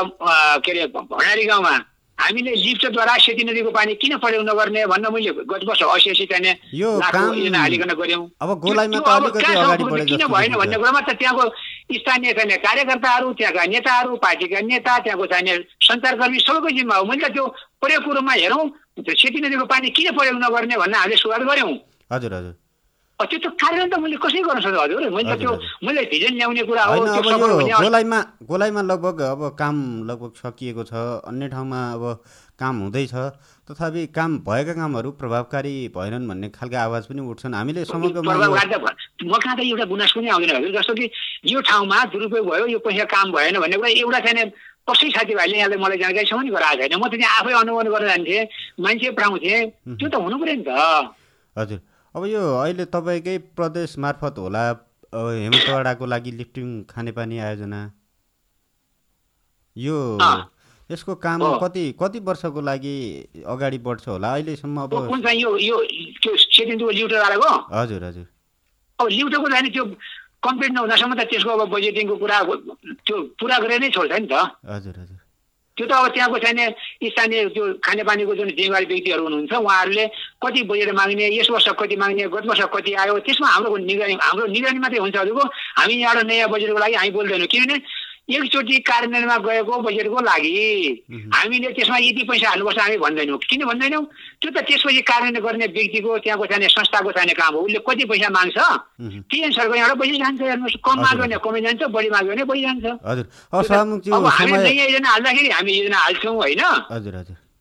के अरे भण्डारी गाउँमा हामीले लिफ्टद्वारा सेती नदीको पानी किन प्रयोग नगर्ने भन्न मैले गत वर्ष असी चाहिने योजना हालिकन गऱ्यौँ। किन भएन भन्ने कुरामा त त्यहाँको स्थानीय चाहिने कार्यकर्ताहरू त्यहाँका नेताहरू पार्टीका नेता त्यहाँको चाहिने सञ्चारकर्मी सबैको जिम्मा हो। मैले त त्यो प्रयोगको रूपमा हेरौँ। सेती नदीको पानी किन प्रयोग नगर्ने भन्ने हामीले सुरुवात गऱ्यौँ। हजुर हजुर। त्यो त कार्यान्वयन त मैले कसै गर्न सक्छु हजुर मैले त्यो मैले भिजन ल्याउने कुरा हो गोलाइमा गोलाइमा लगभग अब काम लगभग सकिएको छ अन्य ठाउँमा अब काम हुँदैछ। तथापि काम भएका कामहरू प्रभावकारी भएनन् भन्ने खालको आवाज पनि उठ्छन्। हामीले म कहाँ त एउटा गुनास पनि आउँदैन हजुर जस्तो कि यो ठाउँमा दुरुपयोग भयो यो पैसा काम भएन भन्ने कुरा एउटा छैन कसै साथीभाइले यहाँले मलाई जानकारीसम्म नि गराएको छैन। म त त्यहाँ आफै अनुमान गर्न जान्थेँ मान्छे पढाउँथेँ त्यो त हुनु पऱ्यो नि त। हजुर। अब यो अहिले तपाईँकै प्रदेश मार्फत होला हेमतवाडाको लागि लिफ्टिङ खानेपानी आयोजना। यो यसको काम कति कति वर्षको लागि अगाडि बढ्छ होला? अहिलेसम्म अब हजुर हजुर। अब लिउटोको जाने त्यो कम्प्लिट नहुँदासम्म त त्यसको अब बजेटिङको कुरा त्यो पुरा गरेर नै छोड्छ नि त। हजुर हजुर। त्यो त अब त्यहाँको चाहिने स्थानीय त्यो खानेपानीको जुन जिम्मेवारी व्यक्तिहरू हुनुहुन्छ उहाँहरूले कति बजेट माग्ने यस वर्ष कति माग्ने गत वर्ष कति आयो त्यसमा हाम्रो निगरानी हाम्रो निगरानी मात्रै हुन्छ हजुरको हामी यहाँबाट नयाँ बजेटको लागि हामी बोल्दैनौँ। किनभने एकचोटि कार्यान्वयनमा गएको बजेटको लागि हामीले त्यसमा यति पैसा हाल्नुपर्छ हामी भन्दैनौँ। किन भन्दैनौँ? त्यो त त्यसपछि कार्यान्वयन गर्ने व्यक्तिको त्यहाँको चाहिने संस्थाको चाहिने काम हो। उसले कति पैसा माग्छ? ती अनुसारको यहाँबाट पैसा जान्छ हेर्नुहोस्। कम माग्यो भने कमै जान्छ बढी माग्यो भने बढी जान्छ। अब हामी नयाँ योजना हाल्दाखेरि हामी योजना हाल्छौँ होइन?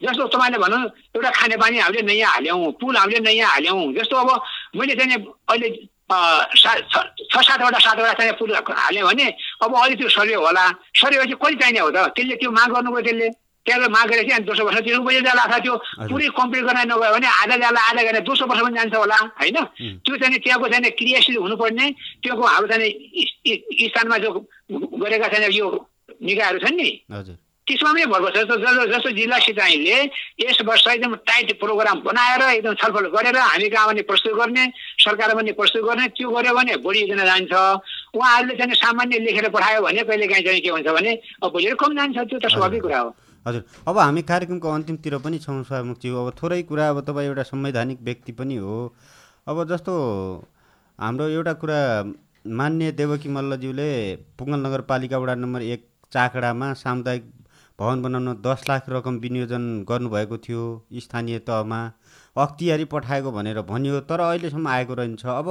जस्तो तपाईँले भनौँ एउटा खानेपानी हामीले नयाँ हाल्यौँ पुल हामीले नयाँ हाल्यौँ। जस्तो अब मैले चाहिँ अहिले छ सातवटा सातवटा चाहिँ पुल हाल्यो भने अब अहिले त्यो सर्वे होला। चाहिँ कति चाहिने हो त? त्यसले त्यो माग गर्नुभयो त्यसले। त्यहाँ माग गरेपछि अनि दोस्रो वर्ष त्यो रुपियाँ जाला त्यो पुरै कम्प्लिट गर्न नगयो भने आधा जाला आधा गरेर दोस्रो वर्ष पनि जान्छ होला होइन? त्यो चाहिँ त्यहाँको चाहिँ क्रियाशील हुनुपर्ने। त्योको हाम्रो चाहिँ स्थानमा जो गरेका छैन यो निकायहरू छन् नि त्यसमा पनि भर पर्छ जस्तो जस्तो जिल्ला सिँचाइले यस वर्ष एकदम टाइट प्रोग्राम बनाएर एकदम छलफल गरेर हामी कहाँ पनि प्रस्तुत गर्ने सरकार पनि प्रस्तुत गर्ने त्यो गऱ्यो भने बढी योजना जान्छ उहाँहरूले चाहिँ सामान्य लेखेर पठायो भने कहिले काहीँ चाहिँ के हुन्छ भने अब भोलि कम जान्छ त्यो त स्वाभाविक कुरा हो हजुर अब हामी कार्यक्रमको अन्तिमतिर पनि छौँ स्वामुखज्यू अब थोरै कुरा अब तपाईँ एउटा संवैधानिक व्यक्ति पनि हो अब जस्तो हाम्रो एउटा कुरा मान्य देवकी मल्लज्यूले पुङ्गल नगरपालिका वडा नम्बर एक चाकडामा सामुदायिक भवन बनाउन दस लाख रकम विनियोजन गर्नुभएको थियो स्थानीय तहमा। अख्तियारी पठाएको भनेर भनियो तर अहिलेसम्म आएको रहन्छ। अब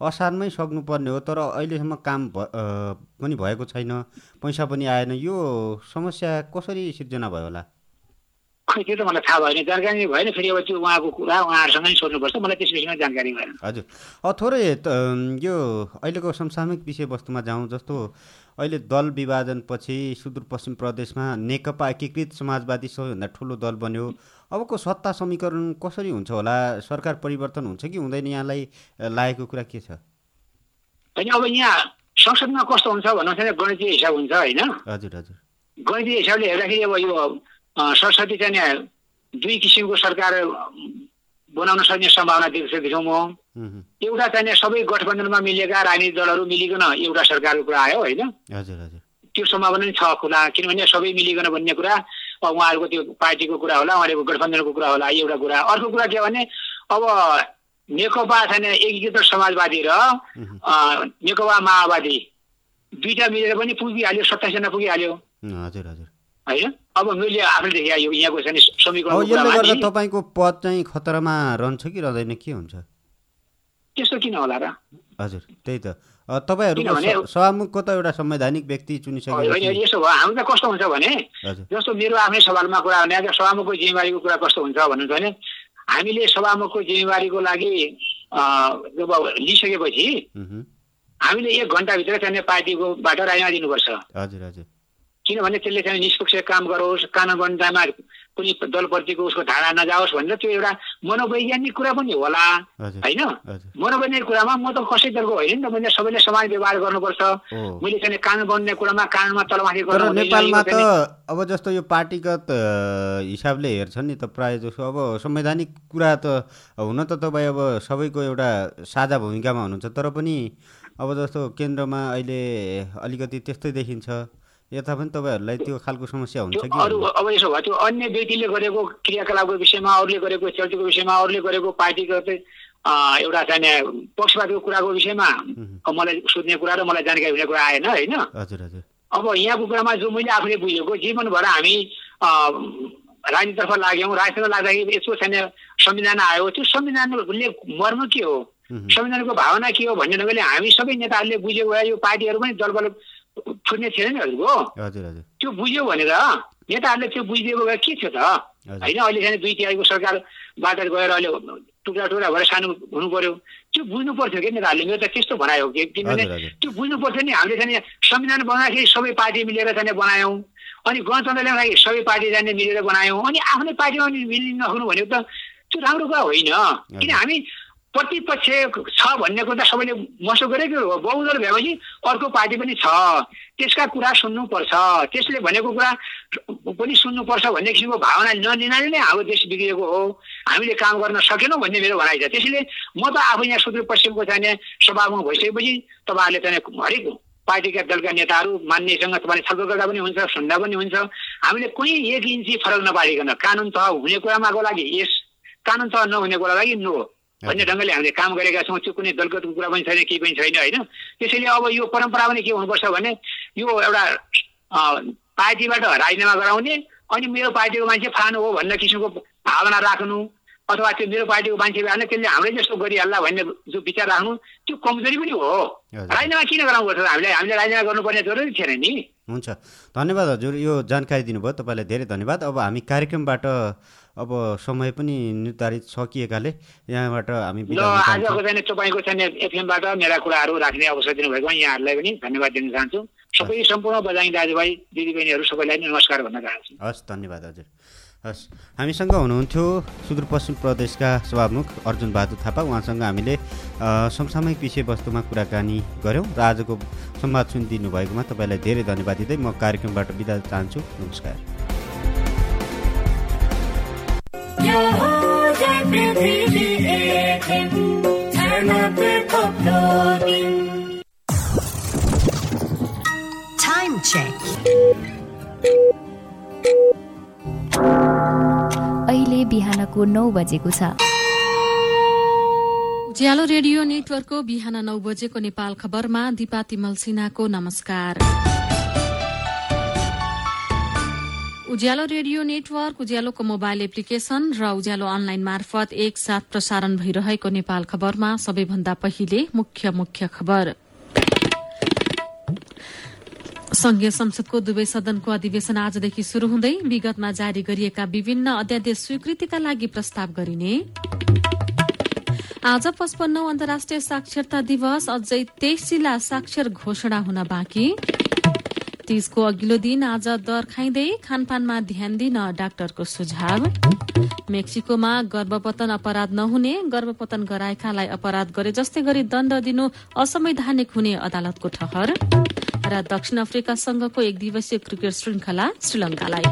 असारमै सक्नुपर्ने हो तर अहिलेसम्म काम भ पनि भएको छैन पैसा पनि आएन। यो समस्या कसरी सिर्जना भयो होला? खै त्यो त मलाई थाहा भएन। जानकारी भएन फेरि अब त्यो उहाँको कुरा उहाँहरूसँग नै सोध्नुपर्छ। मलाई त्यस विषयमा जानकारी भएन। हजुर। थोरै यो अहिलेको समसामयिक विषयवस्तुमा जाउँ जस्तो अहिले दल विभाजनपछि सुदूरपश्चिम प्रदेशमा नेकपा एकीकृत समाजवादी सबैभन्दा ठुलो दल बन्यो। अबको सत्ता समीकरण कसरी हुन्छ होला? सरकार परिवर्तन हुन्छ कि हुँदैन? यहाँलाई लागेको कुरा के छ? होइन अब यहाँ संसदमा कस्तो हुन्छ भन्नु गणितीय हिसाब हुन्छ होइन? हजुर हजुर। गणितीय हिसाबले हेर्दाखेरि अब यो सरस्वती चाहिँ दुई किसिमको सरकार बनाउन सक्ने सम्भावना देख्छु म। एउटा चाहिँ सबै गठबन्धनमा मिलेका राजनीतिक दलहरू मिलिकन एउटा सरकारको कुरा आयो होइन? त्यो सम्भावना नै छ खुला किनभने सबै मिलिकन भन्ने कुरा उहाँहरूको त्यो पार्टीको कुरा होला उहाँहरूको गठबन्धनको कुरा होला एउटा कुरा। अर्को कुरा के भने अब नेकपा छैन एकीकृत समाजवादी र नेकपा माओवादी दुईवटा मिलेर पनि पुगिहाल्यो सत्ताइसजना पुगिहाल्यो। हजुर हजुर। होइन? अब मैले आफूले देखेँ यो यहाँको चाहिँ समीकरण तपाईँको पद चाहिँ खतरामा रहन्छ कि रहँदैन? के हुन्छ? त्यस्तो किन होला र? हजुर त्यही त। तपाईँहरू सभामुखको त एउटा संवैधानिक व्यक्ति चुनिसक्यो यसो भयो। हाम्रो त कस्तो हुन्छ भने जस्तो मेरो आफ्नै सवालमा कुरा भने सभामुखको जिम्मेवारीको कुरा कस्तो हुन्छ भन्नुहुन्छ भने हामीले सभामुखको जिम्मेवारीको लागि जब लिइसकेपछि हामीले एक घन्टाभित्र चाहिँ पार्टीकोबाट राजीनामा दिनुपर्छ। हजुर हजुर। किनभने त्यसले चाहिँ निष्पक्ष काम गरोस् कानुन बन्दामा कुनै दलप्रतिको उसको धारा नजाओस् भनेर त्यो एउटा मनोवैज्ञानिक कुरा पनि होला। होइन? मनोवैज्ञानिक कुरामा म त कसै दलको होइन नि त मैले सबैले समान व्यवहार गर्नुपर्छ। मैले चाहिँ कानुन बन्ने कुरामा कानुनमा तलमाथि गर्नु नेपालमा त अब जस्तो यो पार्टीगत हिसाबले हेर्छ नि त प्रायः जसो अब संवैधानिक कुरा त हुन त तपाईँ अब सबैको एउटा साझा भूमिकामा हुनुहुन्छ तर पनि अब जस्तो केन्द्रमा अहिले अलिकति त्यस्तै देखिन्छ। यता पनि तपाईँहरूलाई त्यो खालको समस्या हुन्छ कि अरू अब यसो भयो त्यो अन्य व्यक्तिले गरेको क्रियाकलापको विषयमा अरूले गरेको चर्चको विषयमा अरूले गरेको पार्टीको एउटा चाहिँ पक्षपातको कुराको विषयमा मलाई सोध्ने कुरा र मलाई जानकारी हुने कुरा आएन होइन? हजुर हजुर। अब यहाँको कुरामा जो मैले आफूले बुझेको जीवनभर हामी राजनीतितर्फ लाग्यौँ राजनीतिमा लाग्दाखेरि यसको छैन संविधान आयो त्यो संविधानले मर्म के हो? संविधानको भावना के हो भन्ने ढङ्गले हामी सबै नेताहरूले बुझेको यो पार्टीहरू पनि दल बल फुट्ने थिएन नि हजुरको त्यो बुझ्यो भनेर नेताहरूले त्यो बुझिदिएको भए के थियो त होइन अहिले चाहिँ दुई तिहाईको सरकारबाट गएर अहिले टुक्रा टुक्रा भएर सानो हुनु पर्यो त्यो बुझ्नु पर्थ्यो कि नेताहरूले मेरो त त्यस्तो भनायो कि किनभने त्यो बुझ्नु पर्थ्यो नि हामीले चाहिँ संविधान बनाउँदाखेरि सबै पार्टी मिलेर चाहिँ बनायौँ अनि गणतन्त्र ल्याउँदाखेरि सबै पार्टी जाने मिलेर बनायौँ अनि आफ्नै पार्टीमा मिल्नु नहुनु भनेको त त्यो राम्रो कुरा होइन किन हामी प्रतिपक्ष छ भन्ने कुरा सबैले महसुस गरेको हो। बहुदल भएपछि अर्को पार्टी पनि छ। त्यसका कुरा सुन्नुपर्छ। त्यसले भनेको कुरा पनि सुन्नुपर्छ भन्ने किसिमको भावना नलिनाले नै हाम्रो देश बिग्रिएको हो। हामीले काम गर्न सकेनौँ भन्ने मेरो भनाइ छ। त्यसैले म त आफू यहाँ सुदूरपश्चिमको चाहिने सभामुख भइसकेपछि तपाईँहरूले चाहिँ हरेक पार्टीका दलका नेताहरू मान्नेसँग तपाईँले छलफल गर्दा पनि हुन्छ सुन्दा पनि हुन्छ। हामीले कुनै एक इन्ची फरक नपारिकन कानुन तह हुने कुरामाको लागि यस कानुन तह नहुने कुरा लागि नो। भन्ने ढङ्गले हामीले काम गरेका छौँ त्यो कुनै दलगतको कुरा पनि छैन केही पनि छैन होइन। त्यसैले अब यो परम्परा पनि के हुनुपर्छ भने यो एउटा पार्टीबाट राजीनामा गराउने अनि मेरो पार्टीको मान्छे फानु हो भन्ने किसिमको भावना राख्नु अथवा त्यो मेरो पार्टीको मान्छे भएन त्यसले हाम्रै जस्तो गरिहाल्ला भन्ने जो विचार राख्नु त्यो कमजोरी पनि हो। राजीनामा किन गराउनुपर्छ? हामीले हामीले राजीनामा गर्नुपर्ने जरुरी थिएन नि। हुन्छ। धन्यवाद हजुर यो जानकारी दिनुभयो। तपाईँलाई धेरै धन्यवाद। अब हामी कार्यक्रमबाट अब समय पनि निर्धारित सकिएकाले यहाँबाट हामी आजको चाहिँ तपाईँको चाहिँ एफएमबाट मेरा कुराहरू राख्ने अवसर दिनुभएको यहाँहरूलाई पनि धन्यवाद दिन चाहन्छु। सबै सम्पूर्ण बजाइ दाजुभाइ दिदीबहिनीहरू सबैलाई नै नमस्कार भन्न चाहन्छु। हस् धन्यवाद हजुर। हस् हामीसँग हुनुहुन्थ्यो सुदूरपश्चिम प्रदेशका सभामुख अर्जुन बहादुर थापा। उहाँसँग हामीले समसामयिक विषयवस्तुमा कुराकानी गऱ्यौँ र आजको संवाद सुनिदिनु भएकोमा तपाईँलाई धेरै धन्यवाद दिँदै म कार्यक्रमबाट बिदा चाहन्छु। नमस्कार। Time check. अहिले बिहानको नौ बजेको छ उज्यालो रेडियो नेटवर्कको बिहान नौ बजेको नेपाल खबरमा दिपा तिमल सिन्हाको नमस्कार उज्यालो रेडियो नेटवर्क उज्यालोको मोबाइल एप्लिकेशन र उज्यालो अनलाइन मार्फत एकसाथ प्रसारण भइरहेको नेपाल खबरमा सबैभन्दा पहिले मुख्य मुख्य खबर। संघीय संसदको दुवै सदनको अधिवेशन आजदेखि शुरू हुँदै विगतमा जारी गरिएका विभिन्न अध्यादेश स्वीकृतिका लागि प्रस्ताव गरिने। आज पचपन्नौ अन्तर्राष्ट्रिय साक्षरता दिवस अझै तेइस जिल्ला साक्षर घोषणा हुन बाँकी। तीजको अघिल्लो दिन आज दर खाइँदै खानपानमा ध्यान दिन डाक्टरको सुझाव। मेक्सिकोमा गर्भपतन अपराध नहुने गर्भपतन गराएकालाई अपराध गरे जस्तै गरी दण्ड दिनु असंवैधानिक हुने अदालतको ठहर। र दक्षिण अफ्रिका संघको एक दिवसीय क्रिकेट श्रृंखला श्रीलंकालाई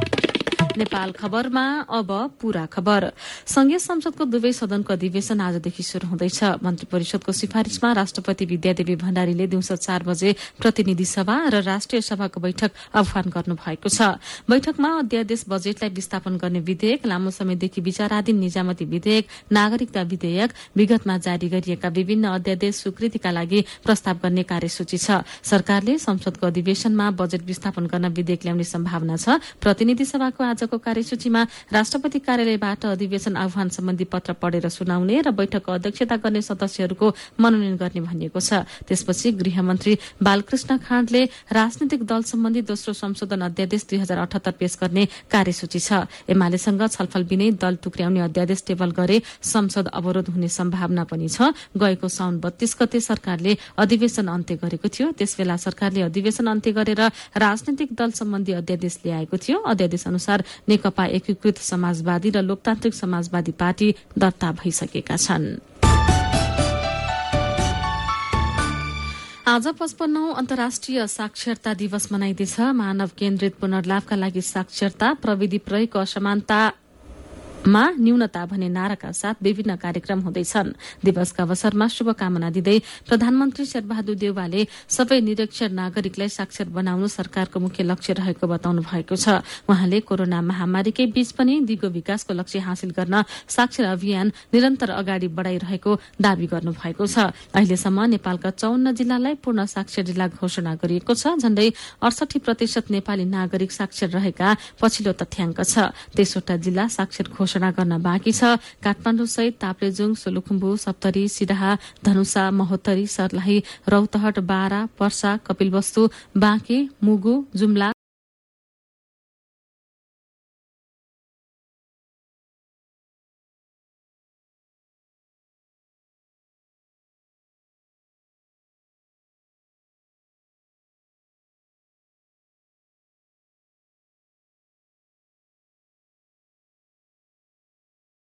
नेपाल खबरमा अब पूरा खबर। संघीय संसदको दुवै सदनको अधिवेशन आजदेखि शुरू हुँदैछ। मन्त्री परिषदको सिफारिशमा राष्ट्रपति विद्यादेवी भण्डारीले दिउँसो चार बजे प्रतिनिधि सभा र राष्ट्रिय सभाको बैठक आह्वान गर्नु भएको छ। बैठकमा अध्यादेश बजेटलाई विस्थापन गर्ने विधेयक लामो समयदेखि विचाराधीन निजामती विधेयक नागरिकता विधेयक विगतमा जारी गरिएका विभिन्न अध्यादेश स्वीकृतिका लागि प्रस्ताव गर्ने कार्यसूची छ। सरकारले संसदको अधिवेशनमा बजेट विस्थापन गर्न विधेयक ल्याउने सम्भावना छ। प्रतिनिधि सभाको आज आजको कार्यसूचीमा राष्ट्रपति कार्यालयबाट अधिवेशन आह्वान सम्बन्धी पत्र पढेर सुनाउने र बैठकको अध्यक्षता गर्ने सदस्यहरूको मनोनयन गर्ने भनिएको छ। त्यसपछि गृहमन्त्री बालकृष्ण खाँडले राजनैतिक दल सम्बन्धी दोस्रो संशोधन अध्यादेश दुई हजार अठहत्तर पेश गर्ने कार्यसूची छ। एमालेसँग छलफल बिनै दल टुक्र्याउने अध्यादेश टेबल गरे संसद अवरोध हुने सम्भावना पनि छ। गएको साउन बत्तीस गते सरकारले अधिवेशन अन्त्य गरेको थियो। त्यसबेला सरकारले अधिवेशन अन्त्य गरेर राजनैतिक दल सम्बन्धी अध्यादेश ल्याएको थियो। अध्यादेश अनुसार नेकपा एकीकृत समाजवादी र लोकतान्त्रिक समाजवादी पार्टी दर्ता भइसकेका छन्। आज पचपन्नौ अन्तर्राष्ट्रिय साक्षरता दिवस मनाइँदैछ। मानव केन्द्रित पुनर्लाभका लागि साक्षरता प्रविधि प्रयोगको असमानता मा न्यूनता भन्ने नाराका साथ विभिन्न कार्यक्रम हुँदैछन्। दिवसका अवसरमा शुभकामना दिँदै प्रधानमन्त्री शेरबहादुर देउवाले सबै निरक्षर नागरिकलाई साक्षर बनाउनु सरकारको मुख्य लक्ष्य रहेको बताउनु भएको छ। उहाँले कोरोना महामारीकै बीच पनि दिगो विकासको लक्ष्य हासिल गर्न साक्षर अभियान निरन्तर अगाडि बढ़ाइरहेको दावी गर्नु भएको छ। अहिलेसम्म नेपालका चौन्न जिल्लालाई पूर्ण साक्षर जिल्ला घोषणा गरिएको छ झण्डै अडसठी प्रतिशत नेपाली नागरिक साक्षर रहेका पछिल्लो तथ्याङ्क छ। तेसवटा जिल्ला साक्षर घोषणा गर्न बाँकी छ। काठमाडौँ सहित ताप्लेजुङ सोलुखुम्बु सप्तरी सिराहा धनुषा महोत्तरी सर्लाही रौतहट बारा पर्सा कपिलवस्तु बाँके मुगु जुम्ला